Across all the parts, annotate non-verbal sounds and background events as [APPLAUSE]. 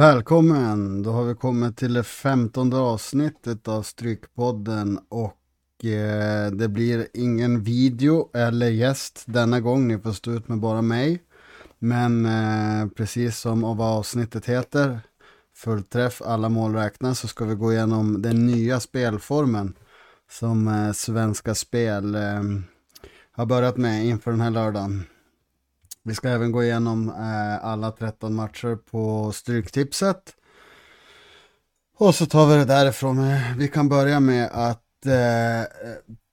Välkommen! Då har vi kommit till det femtonde avsnittet av Strykpodden och eh, det blir ingen video eller gäst denna gång. Ni får stå ut med bara mig. Men eh, precis som av vad avsnittet heter, fullträff, alla mål räknas, så ska vi gå igenom den nya spelformen som eh, Svenska Spel eh, har börjat med inför den här lördagen. Vi ska även gå igenom eh, alla 13 matcher på Stryktipset. Och så tar vi det därifrån. Vi kan börja med att eh,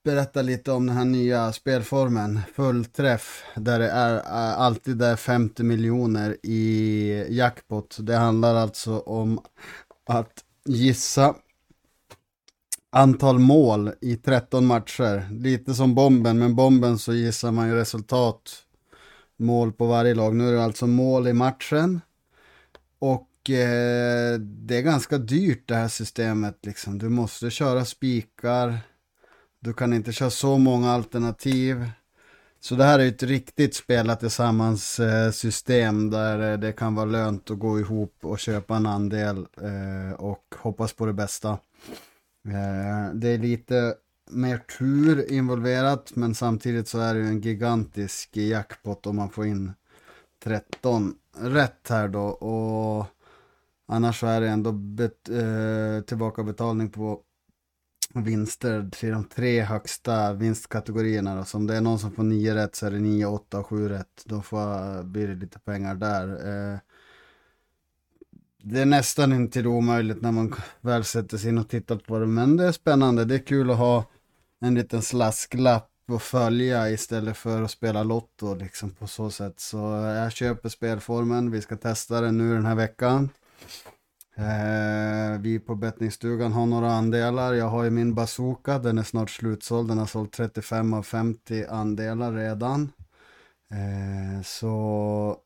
berätta lite om den här nya spelformen. Fullträff, där det är eh, alltid är 50 miljoner i jackpot. Det handlar alltså om att gissa antal mål i 13 matcher. Lite som bomben, men bomben så gissar man ju resultat mål på varje lag. Nu är det alltså mål i matchen. Och eh, det är ganska dyrt det här systemet liksom. Du måste köra spikar. Du kan inte köra så många alternativ. Så det här är ett riktigt spela tillsammans eh, system där eh, det kan vara lönt att gå ihop och köpa en andel eh, och hoppas på det bästa. Eh, det är lite mer tur involverat men samtidigt så är det ju en gigantisk jackpot om man får in 13 rätt här då och annars så är det ändå bet, eh, tillbakabetalning på vinster till de tre högsta vinstkategorierna då. Så om det är någon som får 9 rätt så är det 9, 8 och 7 rätt. Då får, blir det lite pengar där. Eh, det är nästan inte omöjligt när man väl sätter sig in och tittar på det. Men det är spännande, det är kul att ha en liten slasklapp att följa istället för att spela Lotto liksom på så sätt. Så jag köper spelformen, vi ska testa den nu den här veckan. Eh, vi på Bettningstugan har några andelar. Jag har ju min bazooka, den är snart slutsåld. Den har sålt 35 av 50 andelar redan. Eh, så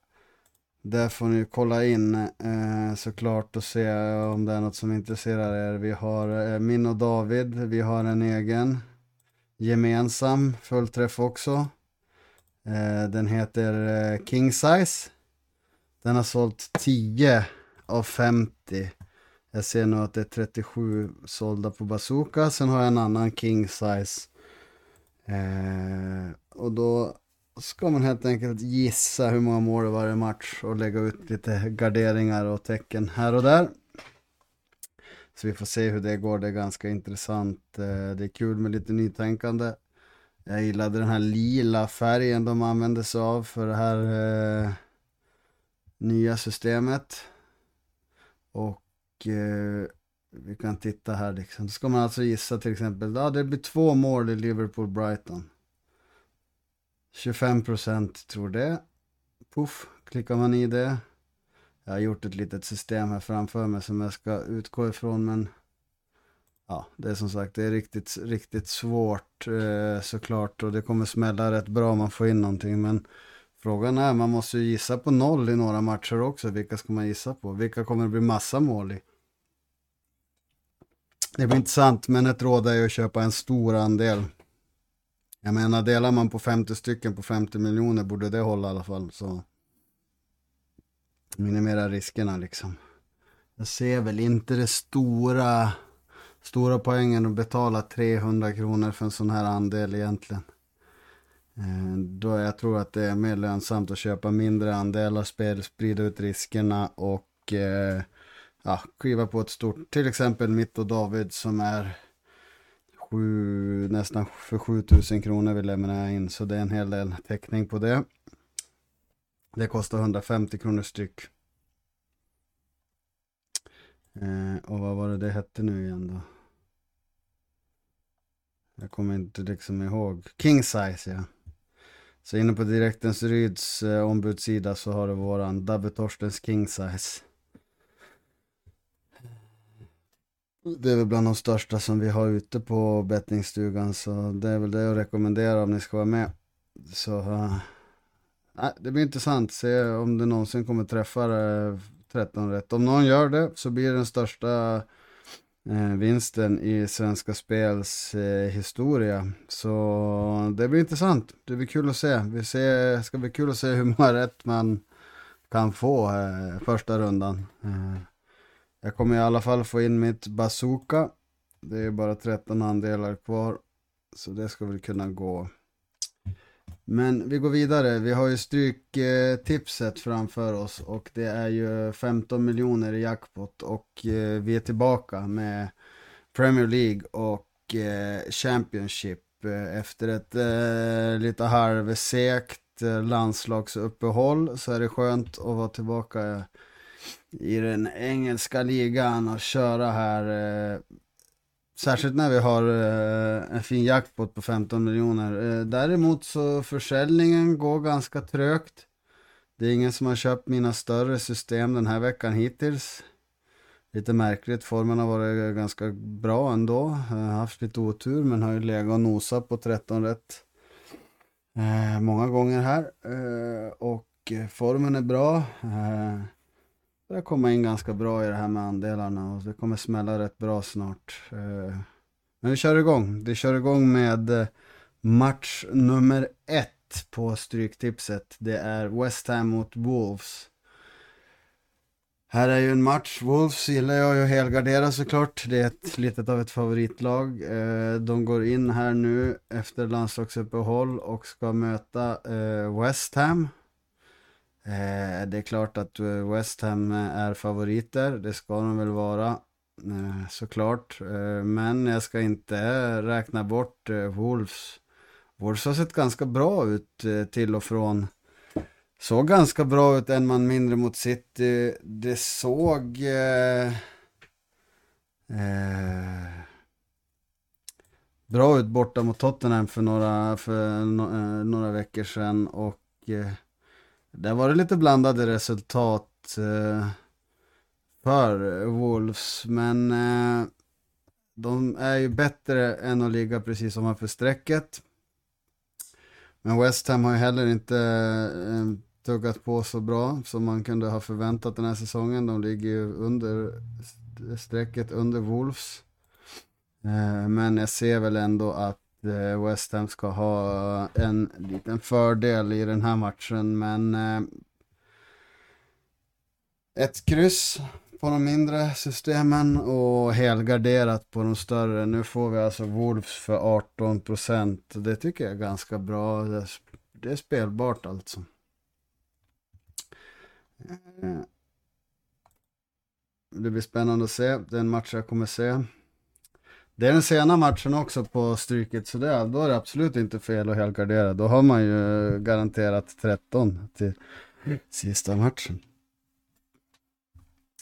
där får ni kolla in eh, såklart och se om det är något som intresserar er. Vi har eh, min och David, vi har en egen gemensam fullträff också. Eh, den heter eh, King Size. Den har sålt 10 av 50. Jag ser nu att det är 37 sålda på Bazooka. Sen har jag en annan King Size. Eh, och då ska man helt enkelt gissa hur många mål det var i match och lägga ut lite garderingar och tecken här och där. Så vi får se hur det går, det är ganska intressant. Eh, det är kul med lite nytänkande. Jag gillade den här lila färgen de använde sig av för det här eh, nya systemet. Och eh, vi kan titta här liksom. Då ska man alltså gissa till exempel, ja det blir två mål i Liverpool-Brighton. 25% tror det. Puff, klickar man i det. Jag har gjort ett litet system här framför mig som jag ska utgå ifrån men ja, det är som sagt det är riktigt, riktigt svårt eh, såklart och det kommer smälla rätt bra om man får in någonting men frågan är, man måste ju gissa på noll i några matcher också, vilka ska man gissa på? Vilka kommer det bli massa mål i? Det blir intressant, men ett råd är ju att köpa en stor andel. Jag menar, delar man på 50 stycken på 50 miljoner borde det hålla i alla fall. Så minimera riskerna liksom. Jag ser väl inte det stora, stora poängen att betala 300 kronor för en sån här andel egentligen. Eh, då jag tror att det är mer lönsamt att köpa mindre andelar, spel, sprida ut riskerna och eh, ja, kliva på ett stort, till exempel mitt och David som är sju, nästan för 7000 kronor vill lämnar in, så det är en hel del täckning på det. Det kostar 150 kronor styck. Eh, och vad var det det hette nu igen då? Jag kommer inte liksom ihåg. King size ja. Så inne på Direktens Ryds eh, ombudssida så har du våran Dabbe Torstens King size. Det är väl bland de största som vi har ute på bettingstugan så det är väl det jag rekommenderar om ni ska vara med. Så uh, det blir intressant, att se om det någonsin kommer träffa 13 rätt. Om någon gör det så blir det den största eh, vinsten i Svenska Spels eh, historia. Så det blir intressant, det blir kul att se. Det ska bli kul att se hur många rätt man kan få eh, första rundan. Jag kommer i alla fall få in mitt bazooka. Det är bara 13 andelar kvar. Så det ska väl kunna gå. Men vi går vidare. Vi har ju stryktipset framför oss och det är ju 15 miljoner i jackpot och eh, vi är tillbaka med Premier League och eh, Championship eh, efter ett lite halvsekt landslagsuppehåll så är det skönt att vara tillbaka i den engelska ligan och köra här Särskilt när vi har eh, en fin jackpot på 15 miljoner. Eh, däremot så försäljningen går ganska trögt. Det är ingen som har köpt mina större system den här veckan hittills. Lite märkligt, formen har varit ganska bra ändå. Jag har haft lite otur men har ju legat och nosat på 13 rätt. Eh, många gånger här. Eh, och eh, formen är bra. Eh, Börjar komma in ganska bra i det här med andelarna och det kommer smälla rätt bra snart. Eh, men vi kör igång. Vi kör igång med eh, match nummer ett på Stryktipset. Det är West Ham mot Wolves. Här är ju en match, Wolves gillar jag ju att helgardera såklart. Det är ett litet av ett favoritlag. Eh, de går in här nu efter landslagsuppehåll och ska möta West Ham Eh, det är klart att eh, West Ham eh, är favoriter, det ska de väl vara såklart. Men jag ska inte räkna bort Wolves. Wolves har sett ganska bra ut till och från. Såg ganska bra ut en man mindre mot City. Det såg... bra ut borta mot Tottenham för några, för no, några veckor sedan och där var det lite blandade resultat eh, för Wolves, men eh, de är ju bättre än att ligga precis som för strecket. Men West Ham har ju heller inte eh, tuggat på så bra som man kunde ha förväntat den här säsongen. De ligger ju under strecket under Wolves. Eh, men jag ser väl ändå att Eh, West Ham ska ha en liten fördel i den här matchen, men eh, ett kryss på de mindre systemen och helgarderat på de större. Nu får vi alltså Wolves för 18 procent. Det tycker jag är ganska bra. Det är, spelbart alltså. Eh, det blir spännande att se. Det är en match jag kommer se. Det är den sena matchen också på Stryket, så det, då är det absolut inte fel att helgardera. Då har man ju garanterat 13 till sista matchen.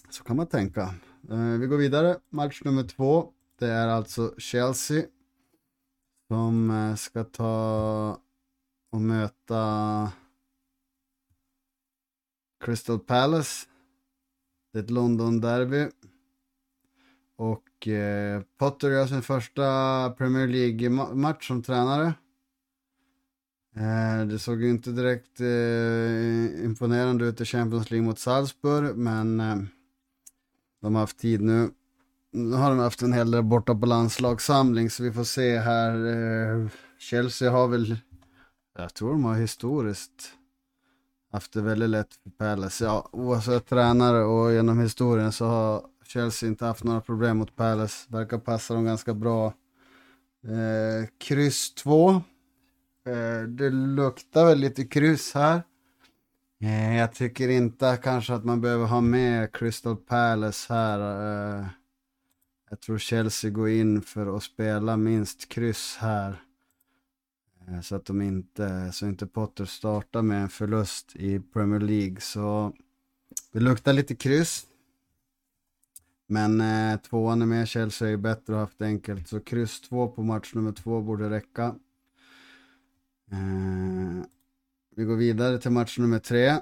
Så kan man tänka. Eh, vi går vidare, match nummer två. Det är alltså Chelsea som eh, ska ta och möta Crystal Palace. Det är ett London-derby. Och eh, Potter gör sin första Premier League-match som tränare. Eh, det såg ju inte direkt eh, imponerande ut i Champions League mot Salzburg, men eh, de har haft tid nu. Nu har de haft en hel del borta på landslagssamling, så vi får se här. Eh, Chelsea har väl, jag tror de har historiskt haft det väldigt lätt för Palace. Ja, oavsett tränare och genom historien så har Chelsea inte haft några problem mot Palace. Verkar passa dem ganska bra. Eh, kryss 2. Eh, det luktar väl lite kryss här. Eh, jag tycker inte kanske att man behöver ha med Crystal Palace här. Eh, jag tror Chelsea går in för att spela minst kryss här. Eh, så att de inte, så inte Potter startar med en förlust i Premier League. Så det luktar lite kryss. Men eh, tvåan är med, Chelsea är ju bättre och haft enkelt. Så kryss två på match nummer två borde räcka. Eh, vi går vidare till match nummer tre.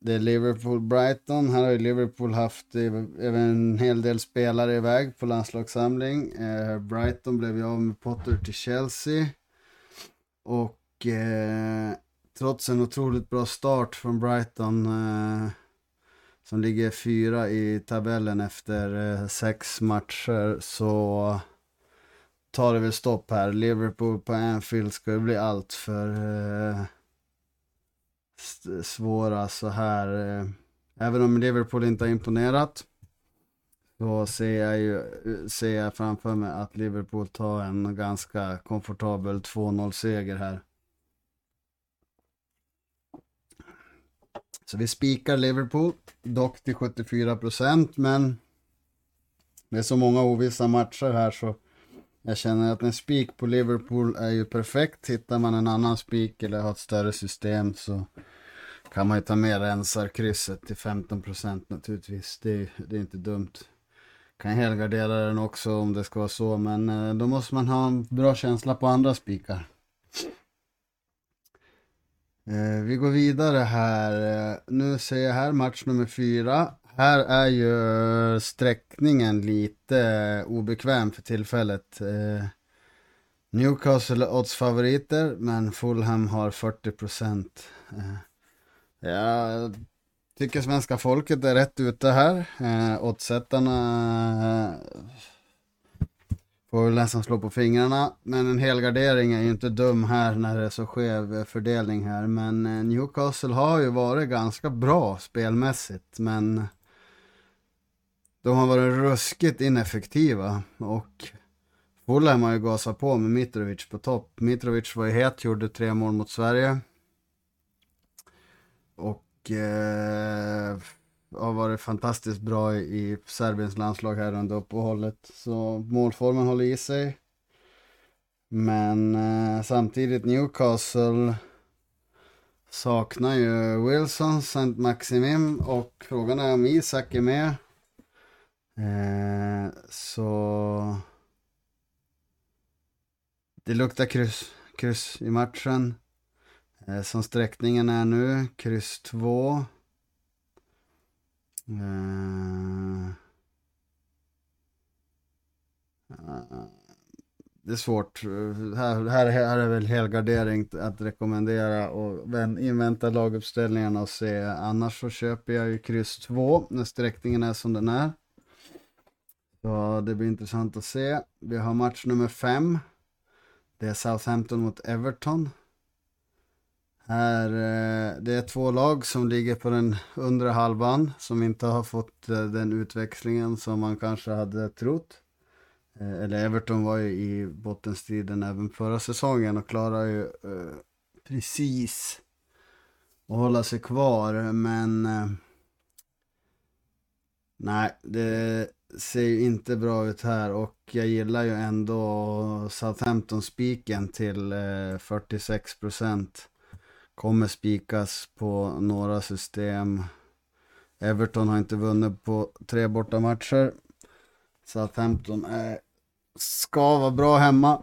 Det är Liverpool-Brighton. Här har ju Liverpool haft eh, även en hel del spelare iväg på landslagssamling. Eh, Brighton blev ju av med Potter till Chelsea. Och eh, trots en otroligt bra start från Brighton eh, som ligger fyra i tabellen efter eh, sex matcher så tar det väl stopp här. Liverpool på Anfield ska bli allt för eh, svåra så här. Eh, även om Liverpool inte har imponerat så ser jag ju ser jag framför mig att Liverpool tar en ganska komfortabel 2-0 seger här. Så vi spikar Liverpool, dock till 74 procent, men det är så många ovissa matcher här så jag känner att en spik på Liverpool är ju perfekt. Hittar man en annan spik eller har ett större system så kan man ju ta med rensarkrysset till 15 procent naturligtvis. Det, det är inte dumt. Kan helgardera den också om det ska vara så, men eh, då måste man ha en bra känsla på andra spikar. Eh, vi går vidare här. Eh, nu ser jag här match nummer fyra. Här är ju sträckningen lite eh, obekväm för tillfället. Eh, Newcastle är oddsfavoriter, men Fulham har 40 procent. Eh, jag tycker svenska folket är rätt ute här. Oddsättarna Får väl nästan slå på fingrarna. Men en helgardering är ju inte dum här när det är så skev fördelning här. Men eh, Newcastle har ju varit ganska bra spelmässigt. Men de har varit ruskigt ineffektiva. Och Fulham har ju gasat på med Mitrovic på topp. Mitrovic var ju het, gjorde tre mål mot Sverige. Och eh, har varit fantastiskt bra i Serbiens landslag här under uppehållet. Så målformen håller i sig. Men eh, samtidigt Newcastle saknar ju Wilson, St. Maximim och frågan är om Isak är med. Eh, så det luktar kryss, kryss i matchen. Eh, som sträckningen är nu, kryss 2. Eh, det är svårt. Här, här, här är väl helgardering att rekommendera och invänta laguppställningarna och se. Annars så köper jag ju kryss 2 när sträckningen är som den är. Så det blir intressant att se. Vi har match nummer 5. Det är Southampton mot Everton. Här, eh, det är två lag som ligger på den undre halvan som inte har fått eh, den utväxlingen som man kanske hade trott. Eh, eller Everton var ju i bottenstriden även förra säsongen och klarar ju precis att hålla sig kvar. Men nej, det ser ju inte bra ut här och jag gillar ju ändå Southampton-spiken till 46 procent. Kommer spikas på några system. Everton har inte vunnit på tre borta matcher. Southampton är, ska vara bra hemma.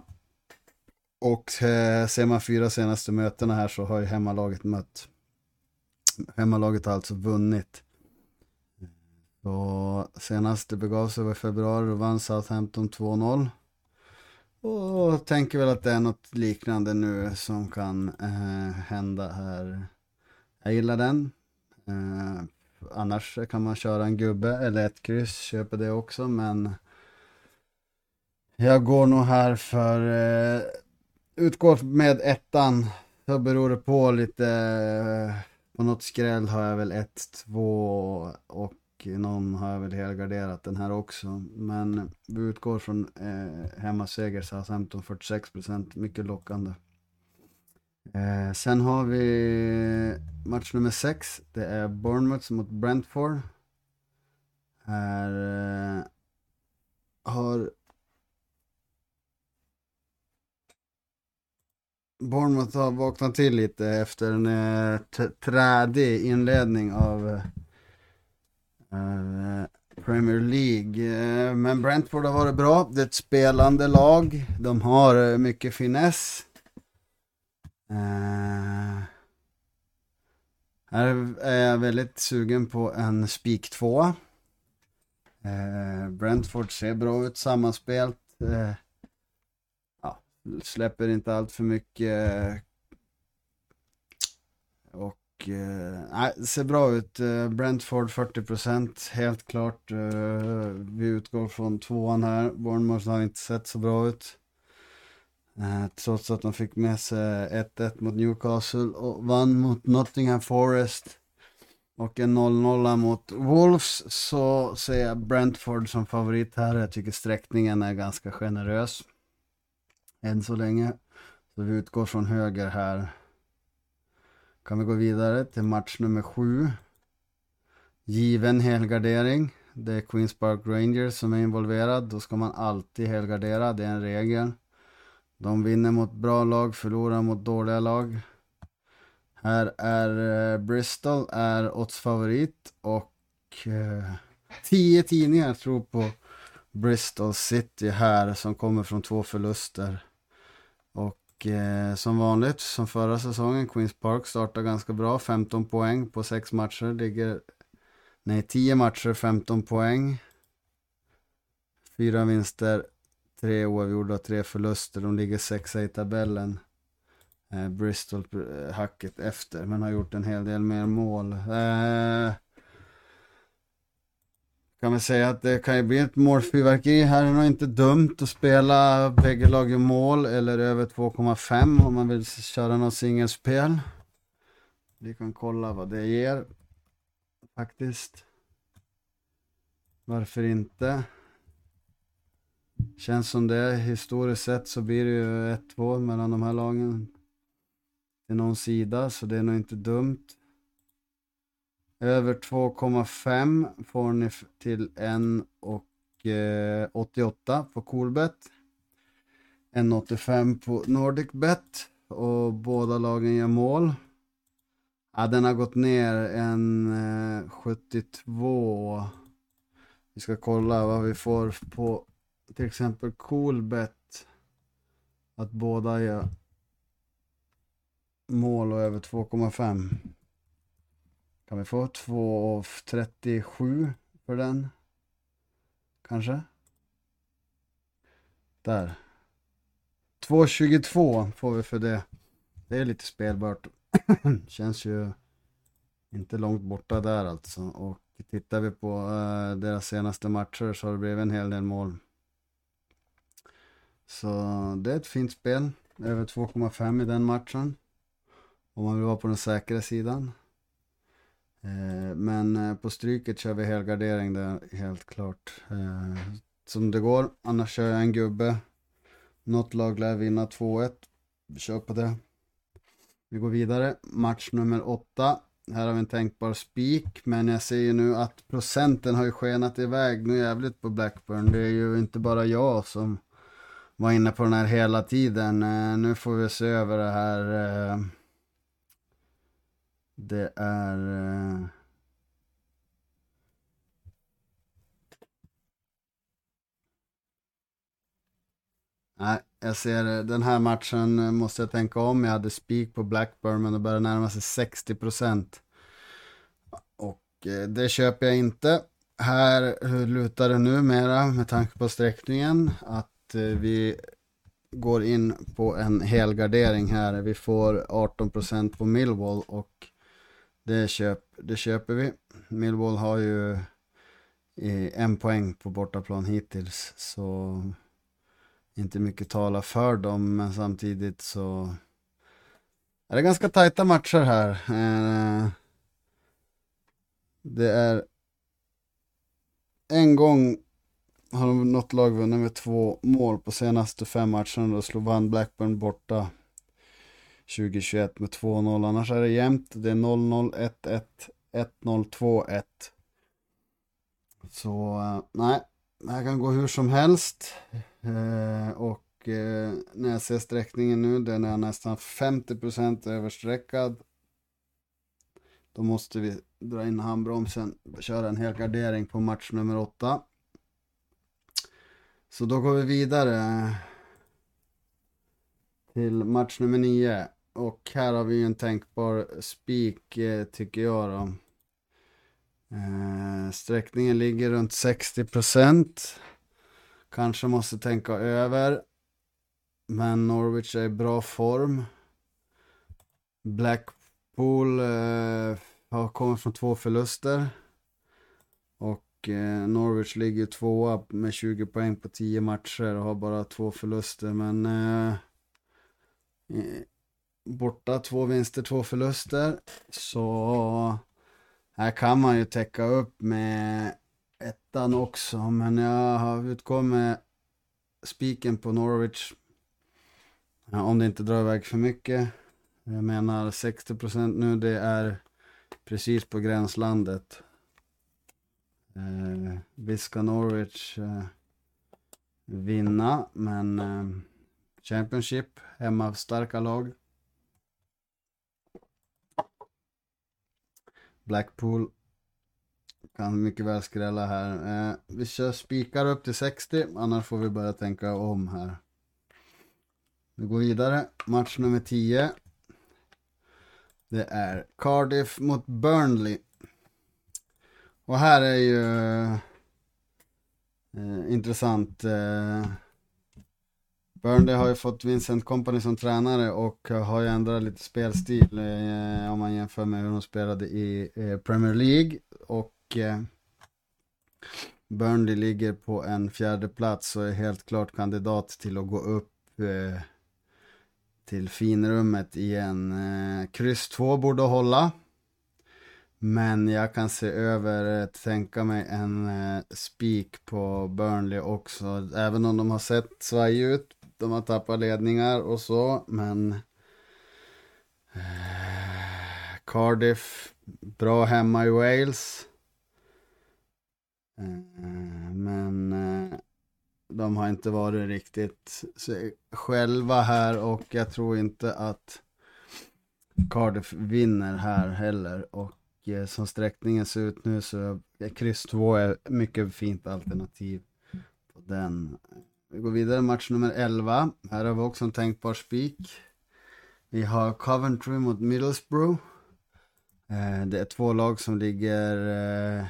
Och eh, ser man fyra senaste mötena här så har ju hemmalaget mött. Hemmalaget har alltså vunnit. Så senast det begav sig var i februari, då vann Southampton 2-0. Och tänker väl att det är något liknande nu som kan eh, hända här. Jag gillar den. Eh, annars kan man köra en gubbe eller ett kryss, köper det också men jag går nog här för eh, utgår med ettan. Så beror det på lite. Eh, på något skräll har jag väl ett, två och någon har jag väl helgarderat den här också. Men vi utgår från eh, hemmaseger Southampton 46%, mycket lockande. Eh, sen har vi match nummer 6. Det är Bournemouth mot Brentford. Här eh, har Bournemouth har vaknat till lite efter en eh, trädig inledning av eh, Eh, Premier League. Eh, men Brentford har varit bra. Det är ett spelande lag. De har eh, mycket finess. här är jag väldigt sugen på en spik 2. Brentford ser bra ut sammanspelt. ja, släpper inte allt för mycket. Och eh, det ser bra ut. Eh, Brentford 40% helt klart. Eh, vi utgår från tvåan här. Bournemouth har inte sett så bra ut. Eh, trots att de fick med sig 1-1 mot Newcastle och vann mot Nottingham Forest. och en 0-0 mot Wolves så ser jag Brentford som favorit här. Jag tycker sträckningen är ganska generös. Än så länge. Så vi utgår från höger här. Kan vi gå vidare till match nummer sju. Given helgardering. Det är Queens Park Rangers som är involverad. Då ska man alltid helgardera, det är en regel. De vinner mot bra lag, förlorar mot dåliga lag. Här är eh, Bristol är oddsfavorit och eh, tio tidningar tror på Bristol City här som kommer från två förluster. Och eh, som vanligt, som förra säsongen, Queens Park startar ganska bra, 15 poäng på 6 matcher, ligger, nej 10 matcher, 15 poäng. Fyra vinster, tre oavgjorda, tre förluster, de ligger sexa i tabellen eh, Bristol eh, hacket efter, men har gjort en hel del mer mål. Eh, kan man säga att det kan ju bli ett målfyrverkeri. Här Det är nog inte dumt att spela bägge lag i mål eller över 2,5 om man vill köra något singelspel. Vi kan kolla vad det ger faktiskt. Varför inte? Känns som det. Historiskt sett så blir det ju 1-2 mellan de här lagen till någon sida, så det är nog inte dumt. Över 2,5 får ni till 1,88 eh, på Coolbet. 1,85 på NordicBet och båda lagen gör mål. Ja, den har gått ner en eh, 72. Vi ska kolla vad vi får på till exempel Coolbet. Att båda gör mål och över 2,5. Kan vi få 2,37 för den? Kanske? Där. 2,22 får vi för det. Det är lite spelbart. [CLEARS THROAT] Känns ju inte långt borta där alltså. Och tittar vi på uh, deras senaste matcher så har det blivit en hel del mål. Så det är ett fint spel. Över 2,5 i den matchen. Om man vill vara på den säkra sidan. Eh, men eh, på stryket kör vi helgardering där helt klart. Eh, som det går. Annars kör jag en gubbe. Något lag lär vinna 2-1. Vi kör på det. Vi går vidare. Match nummer 8. Här har vi en tänkbar spik, men jag ser ju nu att procenten har ju skenat iväg nu jävligt på Blackburn. Det är ju inte bara jag som var inne på den här hela tiden. Eh, nu får vi se över det här det är... Eh... Nej, jag ser eh, den här matchen eh, måste jag tänka om. Jag hade spik på Blackburn men det börjar närma sig 60 procent. Och eh, det köper jag inte. Här lutar det numera med tanke på sträckningen att vi går in på en helgardering här. Vi får 18 procent på Millwall och det, köp, det köper vi. Millwall har ju eh, en poäng på bortaplan hittills. Så inte mycket talar för dem. Men samtidigt så är det ganska tajta matcher här. Eh, det är en gång har något lag vunnit med två mål på senaste fem matcherna. Då slog Van Blackburn borta 2021 med 2-0. Annars är det jämnt. Det är 0-0, 1-1, 1-0, 2-1. Så eh, nej, det här kan gå hur som helst. Eh, och eh, när jag ser sträckningen nu, den är nästan 50% översträckad. Då måste vi dra in handbromsen och köra en hel gardering på match nummer 8. Så då går vi vidare eh, till match nummer 9. Och här har vi en tänkbar spik eh, tycker jag då. Eh, sträckningen ligger runt 60 procent. Kanske måste tänka över. Men Norwich är i bra form. Blackpool eh, har kommit från två förluster. Och eh, Norwich ligger tvåa med 20 poäng på 10 matcher och har bara två förluster. Men eh, Borta två vinster, två förluster. Så här kan man ju täcka upp med ettan också, men jag har med spiken på Norwich. Ja, om det inte drar iväg för mycket. Jag menar 60% nu, det är precis på gränslandet. Eh, visst ska Norwich eh, vinna, men eh, Championship, hemma starka lag. Blackpool kan mycket väl skrälla här. Eh, vi kör spikar upp till 60, annars får vi börja tänka om här. Vi går vidare, match nummer 10. Det är Cardiff mot Burnley. Och här är ju eh, intressant. Eh, Burnley har ju fått Vincent Company som tränare och har ju ändrat lite spelstil eh, om man jämför med hur de spelade i eh, Premier League. Och eh, Burnley ligger på en fjärde plats och är helt klart kandidat till att gå upp eh, till finrummet igen. Eh, kryss 2 borde hålla. Men jag kan se över, eh, tänka mig en eh, spik på Burnley också. Även om de har sett svaj ut. De har tappat ledningar och så. Men eh, Cardiff, bra hemma i Wales. Eh, men eh, de har inte varit riktigt själva här och jag tror inte att Cardiff vinner här heller. Och Eh, som sträckningen ser ut nu så är kryss 2 ett mycket fint alternativ på den. Vi går vidare, match nummer 11. Här har vi också en tänkbar spik. Vi har Coventry mot Middlesbrough. Eh, det är två lag som ligger eh,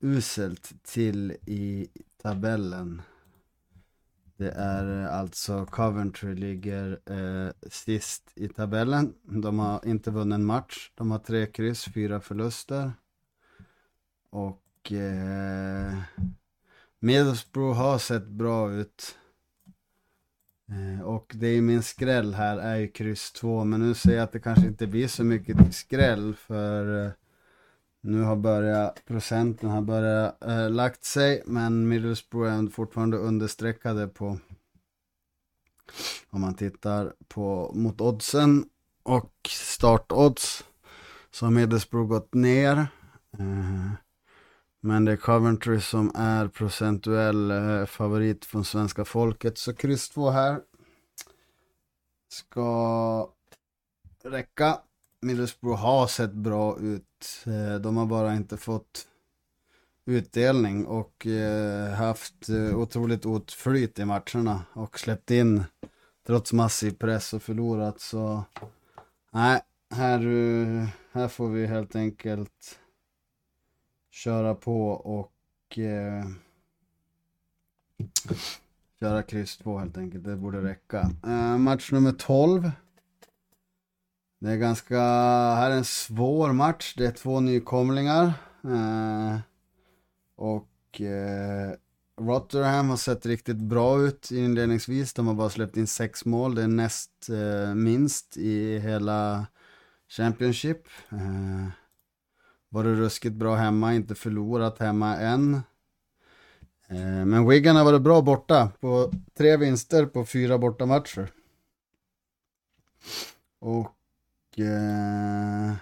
uselt till i tabellen. Det är eh, alltså Coventry ligger eh, sist i tabellen. De har inte vunnit en match. De har tre kryss, fyra förluster. Och eh, Middlesbrough har sett bra ut. Eh, och det är min skräll här är ju kryss 2. Men nu ser jag att det kanske inte blir så mycket skräll för eh, nu har börjat, procenten har börjat äh, lagt sig, men Middlesbrough är fortfarande understreckade på, om man tittar på mot oddsen och startodds, så har Middlesbrough gått ner. Äh, men det är Coventry som är procentuell äh, favorit från svenska folket, så kryss 2 här ska räcka. Middlesbrough har sett bra ut. Eh, de har bara inte fått utdelning och eh, haft eh, otroligt otflyt i matcherna och släppt in trots massiv press och förlorat så nej, här, här får vi helt enkelt köra på och eh, köra kryss 2 helt enkelt, det borde räcka. Eh, match nummer 12 det är ganska, här är en svår match. Det är två nykomlingar. Eh, och eh, Rotherham har sett riktigt bra ut inledningsvis. De har bara släppt in sex mål. Det är näst eh, minst i hela Championship. Eh, varit ruskigt bra hemma, inte förlorat hemma än. Eh, men Wigan har varit bra borta på tre vinster på fyra bortamatcher. Och eh,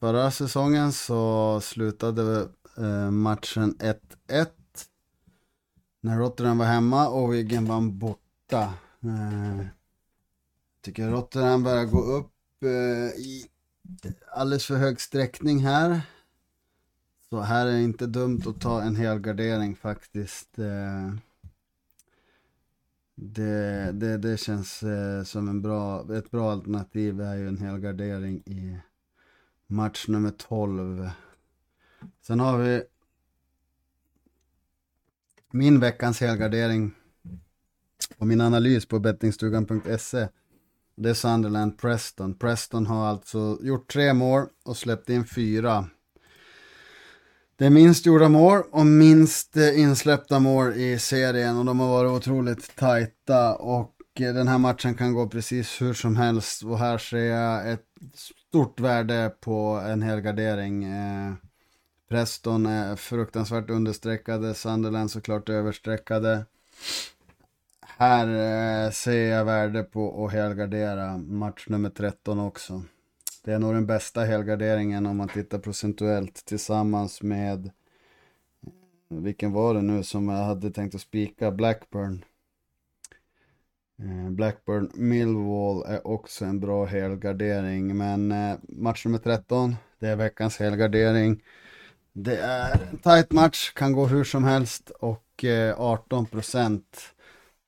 förra säsongen så slutade eh, matchen 1-1 när Rotterdam var hemma och Wiggen vann borta. Eh, tycker Rotterdam börjar gå upp eh, i alldeles för hög sträckning här. Så här är det inte dumt att ta en hel gardering faktiskt. Eh, det, det, det känns eh, som en bra, ett bra alternativ Det är ju en helgardering i match nummer 12. Sen har vi min veckans helgardering och min analys på bettingstugan.se. Det är Sunderland Preston. Preston har alltså gjort tre mål och släppt in fyra. Det är minst gjorda mål och minst eh, insläppta mål i serien och de har varit otroligt tajta och eh, den här matchen kan gå precis hur som helst och här ser jag ett stort värde på en helgardering. Eh, Preston är fruktansvärt understreckade, Sunderland såklart överstreckade. Här eh, ser jag värde på att helgardera match nummer 13 också. Det är nog den bästa helgarderingen om man tittar procentuellt tillsammans med vilken var det nu som jag hade tänkt att spika? Blackburn. Eh, Blackburn Millwall är också en bra helgardering men eh, match nummer 13 det är veckans helgardering. Det är en tight match, kan gå hur som helst och eh, 18%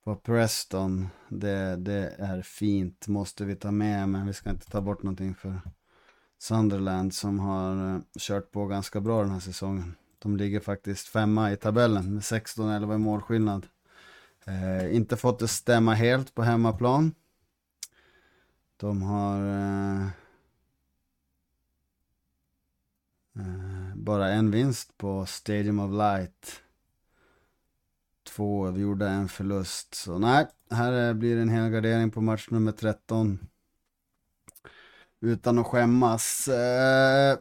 på Preston. Det, det är fint, måste vi ta med men vi ska inte ta bort någonting för Sunderland som har eh, kört på ganska bra den här säsongen. De ligger faktiskt femma i tabellen med 16-11 i målskillnad. Eh, inte fått det stämma helt på hemmaplan. De har eh, eh, bara en vinst på Stadium of Light. Två gjorde en förlust. Så nej, här blir det en hel gardering på match nummer 13. Utan att skämmas. Eh,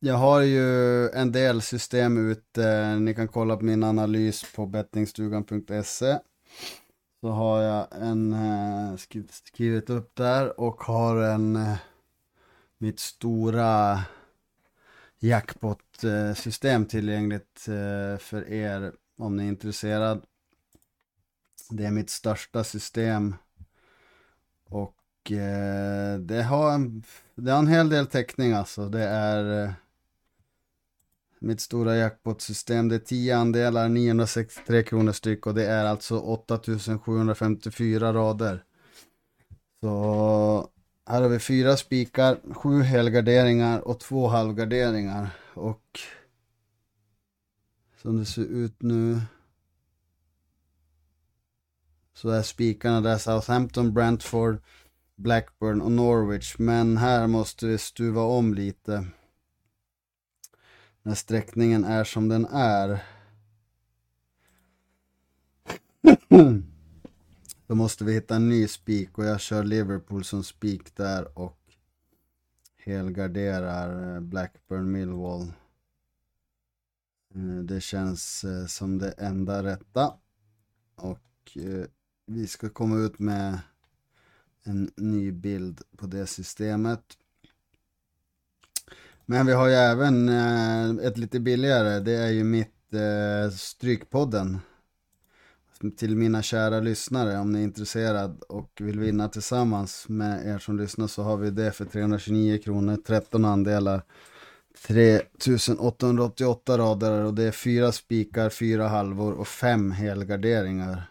jag har ju en del system ute, ni kan kolla på min analys på bettingstugan.se. Så har jag en eh, skrivit upp där och har en eh, mitt stora jackpot-system tillgängligt eh, för er om ni är intresserad. Det är mitt största system och eh, det har en, det har en hel del täckning alltså. Det är eh, mitt stora jackpot-system. Det är 10 andelar, 963 kronor styck och det är alltså 8754 rader. Så här har vi fyra spikar, sju helgarderingar och två halvgarderingar. Och som det ser ut nu så är spikarna där Southampton, Brentford, Blackburn och Norwich. Men här måste vi stuva om lite när sträckningen är som den är. [CLEARS THROAT] Då måste vi hitta en ny spik och jag kör Liverpool som spik där och helgarderar eh, Blackburn Millwall. Eh, det känns eh, som det enda rätta. Och vi ska komma ut med en ny bild på det systemet. Men vi har ju även ett lite billigare, det är ju mitt Strykpodden. Till mina kära lyssnare, om ni är intresserad och vill vinna tillsammans med er som lyssnar så har vi det för 329 kronor, 13 andelar. 3888 rader och det är fyra spikar, fyra halvor och fem helgarderingar.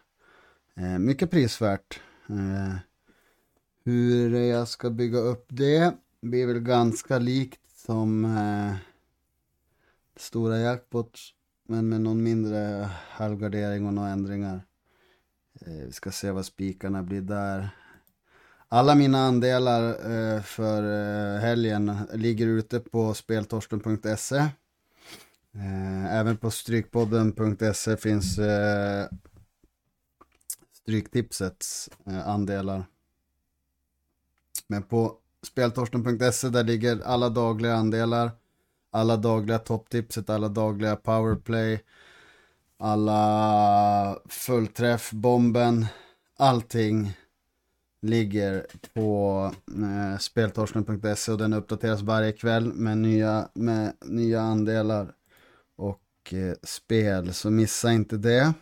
Eh, mycket prisvärt. Eh, hur jag ska bygga upp det blir väl ganska likt som eh, stora Jackpots men med någon mindre halvgardering och några ändringar. Eh, vi ska se vad spikarna blir där. Alla mina andelar eh, för eh, helgen ligger ute på speltorsten.se. Eh, även på strykpodden.se finns eh, Stryktipsets eh, andelar. Men på speltorsten.se där ligger alla dagliga andelar, alla dagliga topptipset, alla dagliga powerplay, alla fullträff, bomben, allting ligger på eh, speltorsten.se och den uppdateras varje kväll med nya, med nya andelar och eh, spel, så missa inte det.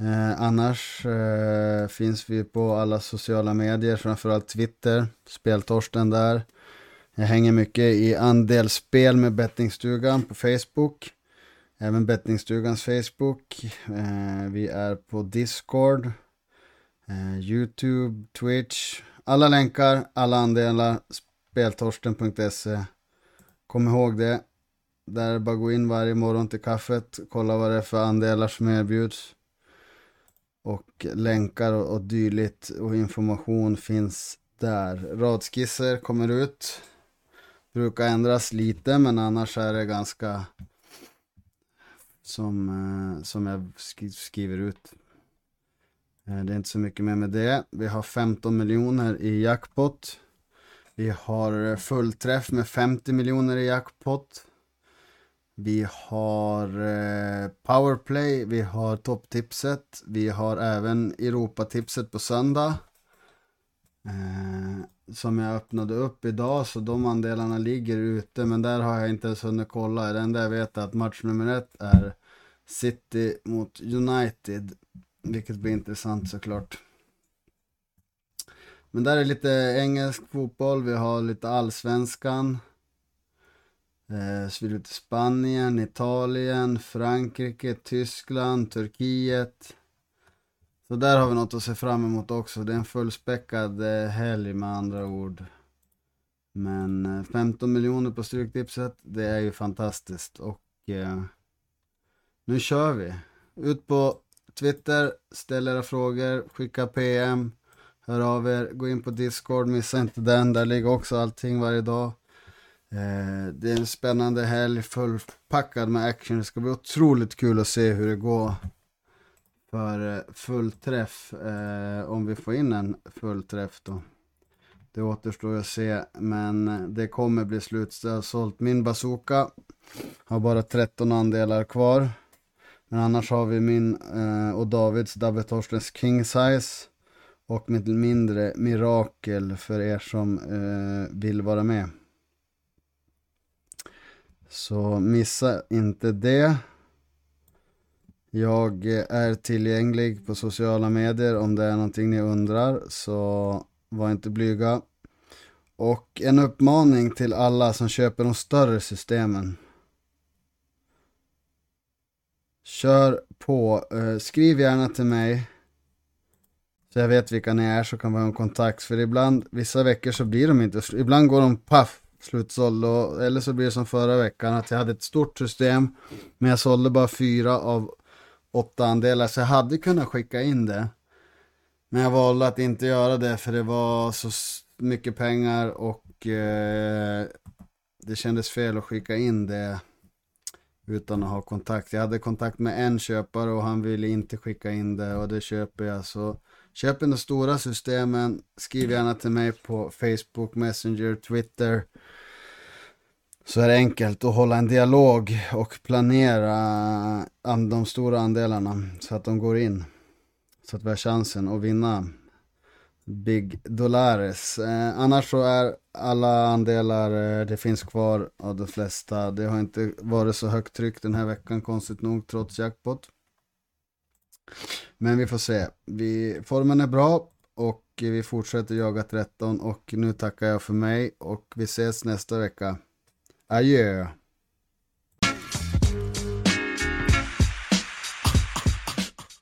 Eh, annars eh, finns vi på alla sociala medier, framförallt Twitter, speltorsten där. Jag hänger mycket i andelsspel med bettingstugan på Facebook. Även bettingstugans Facebook. Eh, vi är på Discord, eh, YouTube, Twitch. Alla länkar, alla andelar, speltorsten.se. Kom ihåg det. Där är det bara att gå in varje morgon till kaffet, kolla vad det är för andelar som erbjuds och länkar och, och dylikt och information finns där. Radskisser kommer ut. Brukar ändras lite men annars är det ganska som, eh, som jag skriver ut. Eh, det är inte så mycket mer med det. Vi har 15 miljoner i jackpot. Vi har fullträff med 50 miljoner i jackpot. Vi har eh, powerplay, vi har topptipset, vi har även Europatipset på söndag. Som jag öppnade upp idag, så de andelarna ligger ute, men där har jag inte ens hunnit kolla. Det enda jag vet är att match nummer ett är City mot United, vilket blir intressant såklart. Men där är lite engelsk fotboll, vi har lite allsvenskan. Eh, så vi lite Spanien, Italien, Frankrike, Tyskland, Turkiet. Så där har vi något att se fram emot också. Det är en fullspäckad eh, helg med andra ord. Men eh, 15 miljoner på Stryktipset, det är ju fantastiskt. Och eh, nu kör vi. Ut på Twitter, ställ era frågor, skicka PM, hör av er, gå in på Discord, missa inte den, där ligger också allting varje dag. Eh, det är en spännande helg fullpackad med action. Det ska bli otroligt kul att se hur det går för eh, fullträff. Eh, om vi får in en fullträff då. Det återstår att se, men eh, det kommer bli slutsålt. Min bazooka har bara 13 andelar kvar. Men annars har vi min eh, och Davids David Torstens King Size. Och mitt mindre mirakel för er som vill vara med. Så missa inte det. Jag är tillgänglig på sociala medier om det är någonting ni undrar så var inte blyga. Och en uppmaning till alla som köper de större systemen. Kör på, eh, skriv gärna till mig. Så jag vet vilka ni är så kan vi ha en kontakt. För ibland, vissa veckor så blir de inte, ibland går de paff slutsåld. Och, eller så blir det som förra veckan att jag hade ett stort system. Men jag sålde bara fyra av åtta andelar. Så jag hade kunnat skicka in det. Men jag valde att inte göra det för det var så mycket pengar och eh, det kändes fel att skicka in det utan att ha kontakt. Jag hade kontakt med en köpare och han ville inte skicka in det och det köper jag. Så köp in de stora systemen, skriv gärna till mig på Facebook, Messenger, Twitter så är det enkelt att hålla en dialog och planera de stora andelarna så att de går in. Så att vi har chansen att vinna Big Dollares. Eh, annars så är alla andelar, eh, det finns kvar av de flesta. Det har inte varit så högt tryck den här veckan konstigt nog trots jackpot. Men vi får se. Vi, formen är bra och vi fortsätter jaga 13 och nu tackar jag för mig och vi ses nästa vecka. Uh, yeah.